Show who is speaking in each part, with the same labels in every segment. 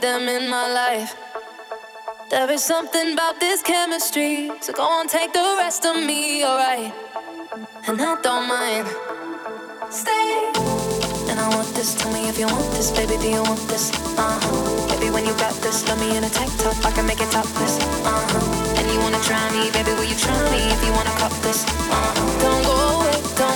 Speaker 1: them in my life. There is something about this chemistry. So go on, take the rest of me, alright. And I don't mind. Stay. And I want this. Tell me if you want this, baby. Do you want this? Uh huh. Baby, when you got this, love me in a tank top. I can make it topless. Uh huh. And you wanna try me, baby? Will you try me if you wanna cop this? Uh huh. Don't go away. Don't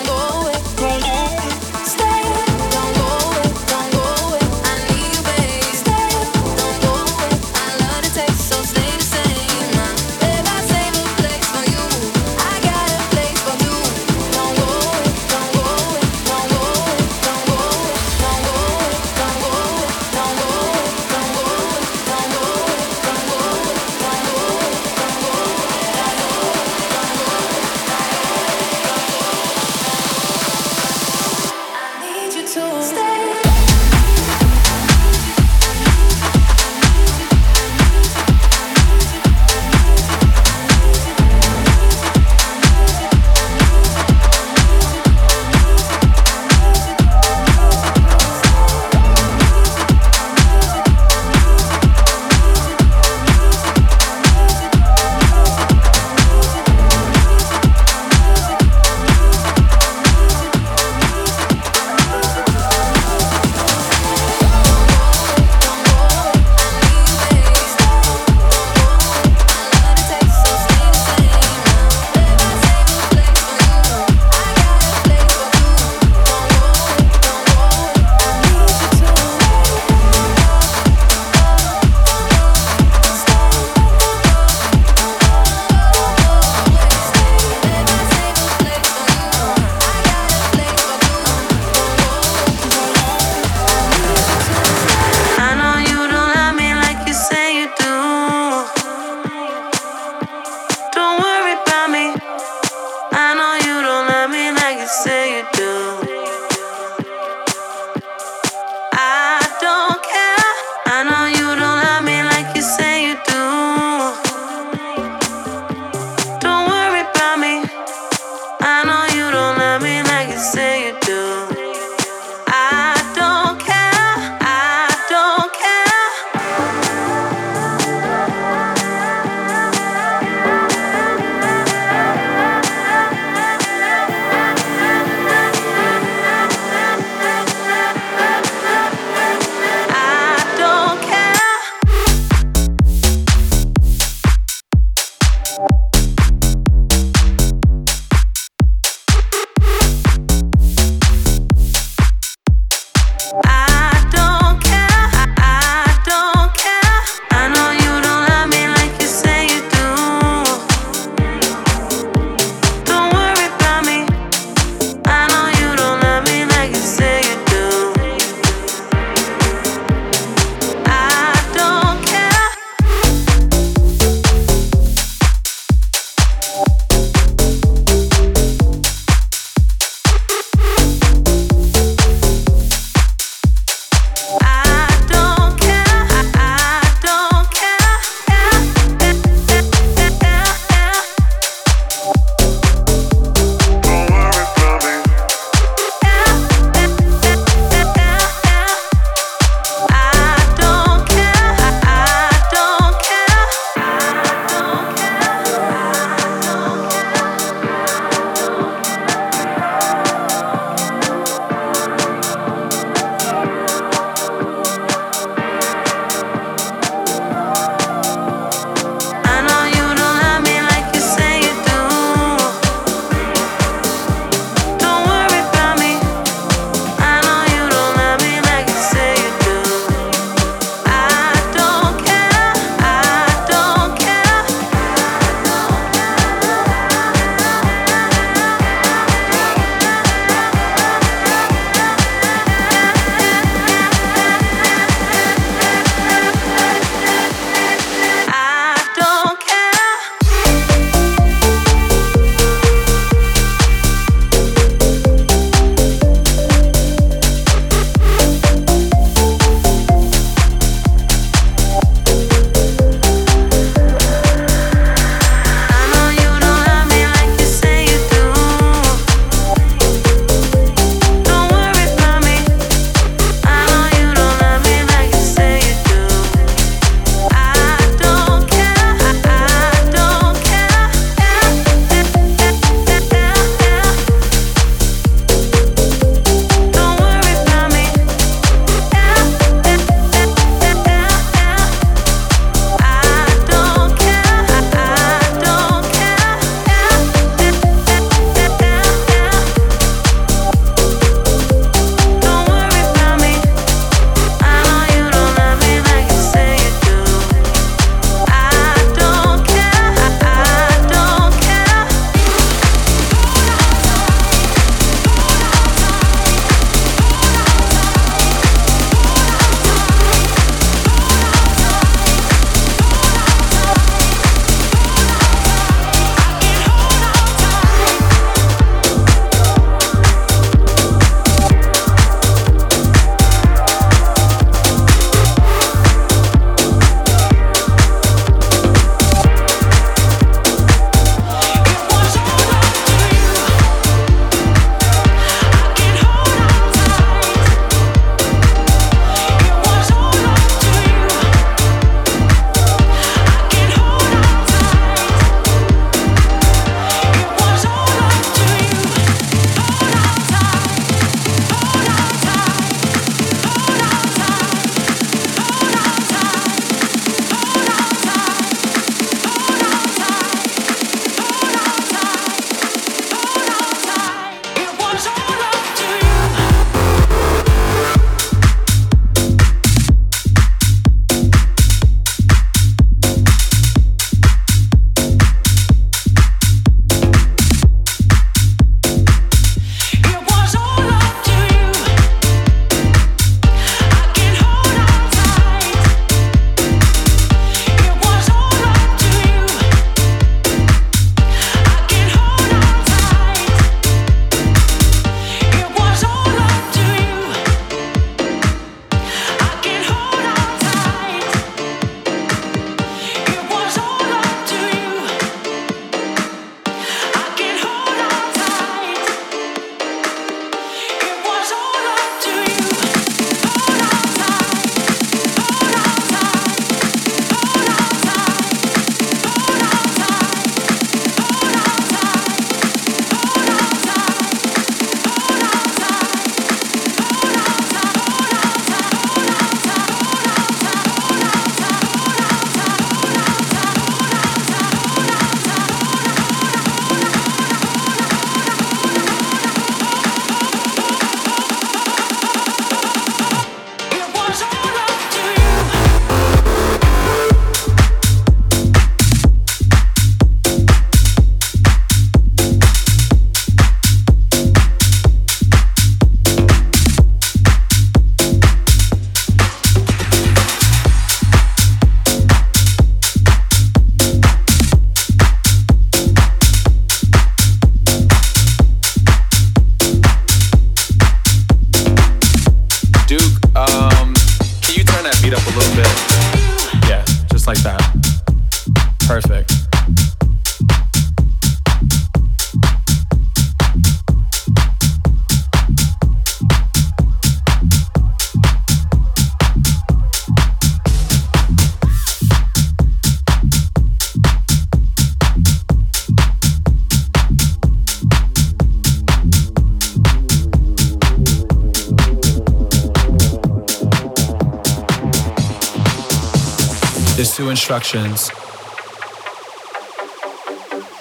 Speaker 2: instructions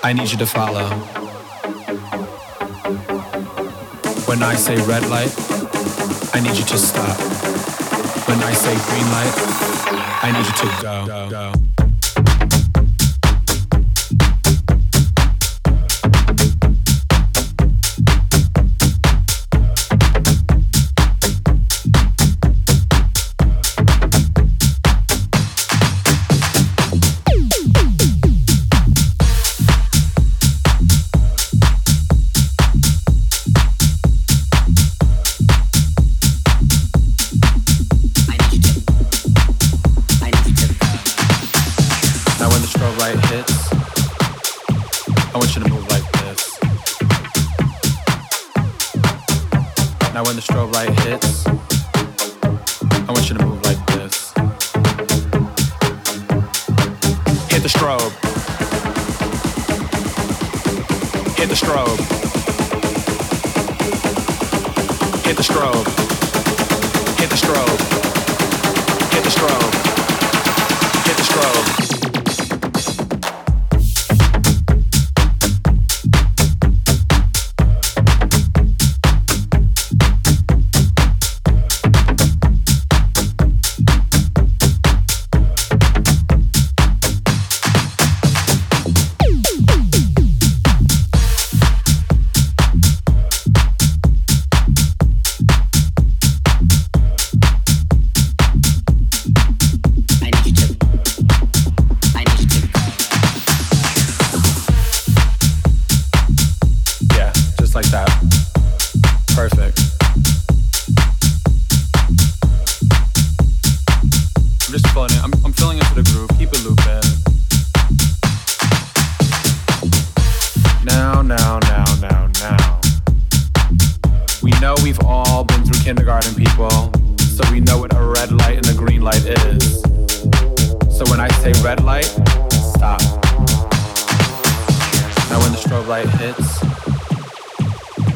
Speaker 2: I need you to follow. When I say red light, I need you to stop. When I say green light, I need you to go. go, go.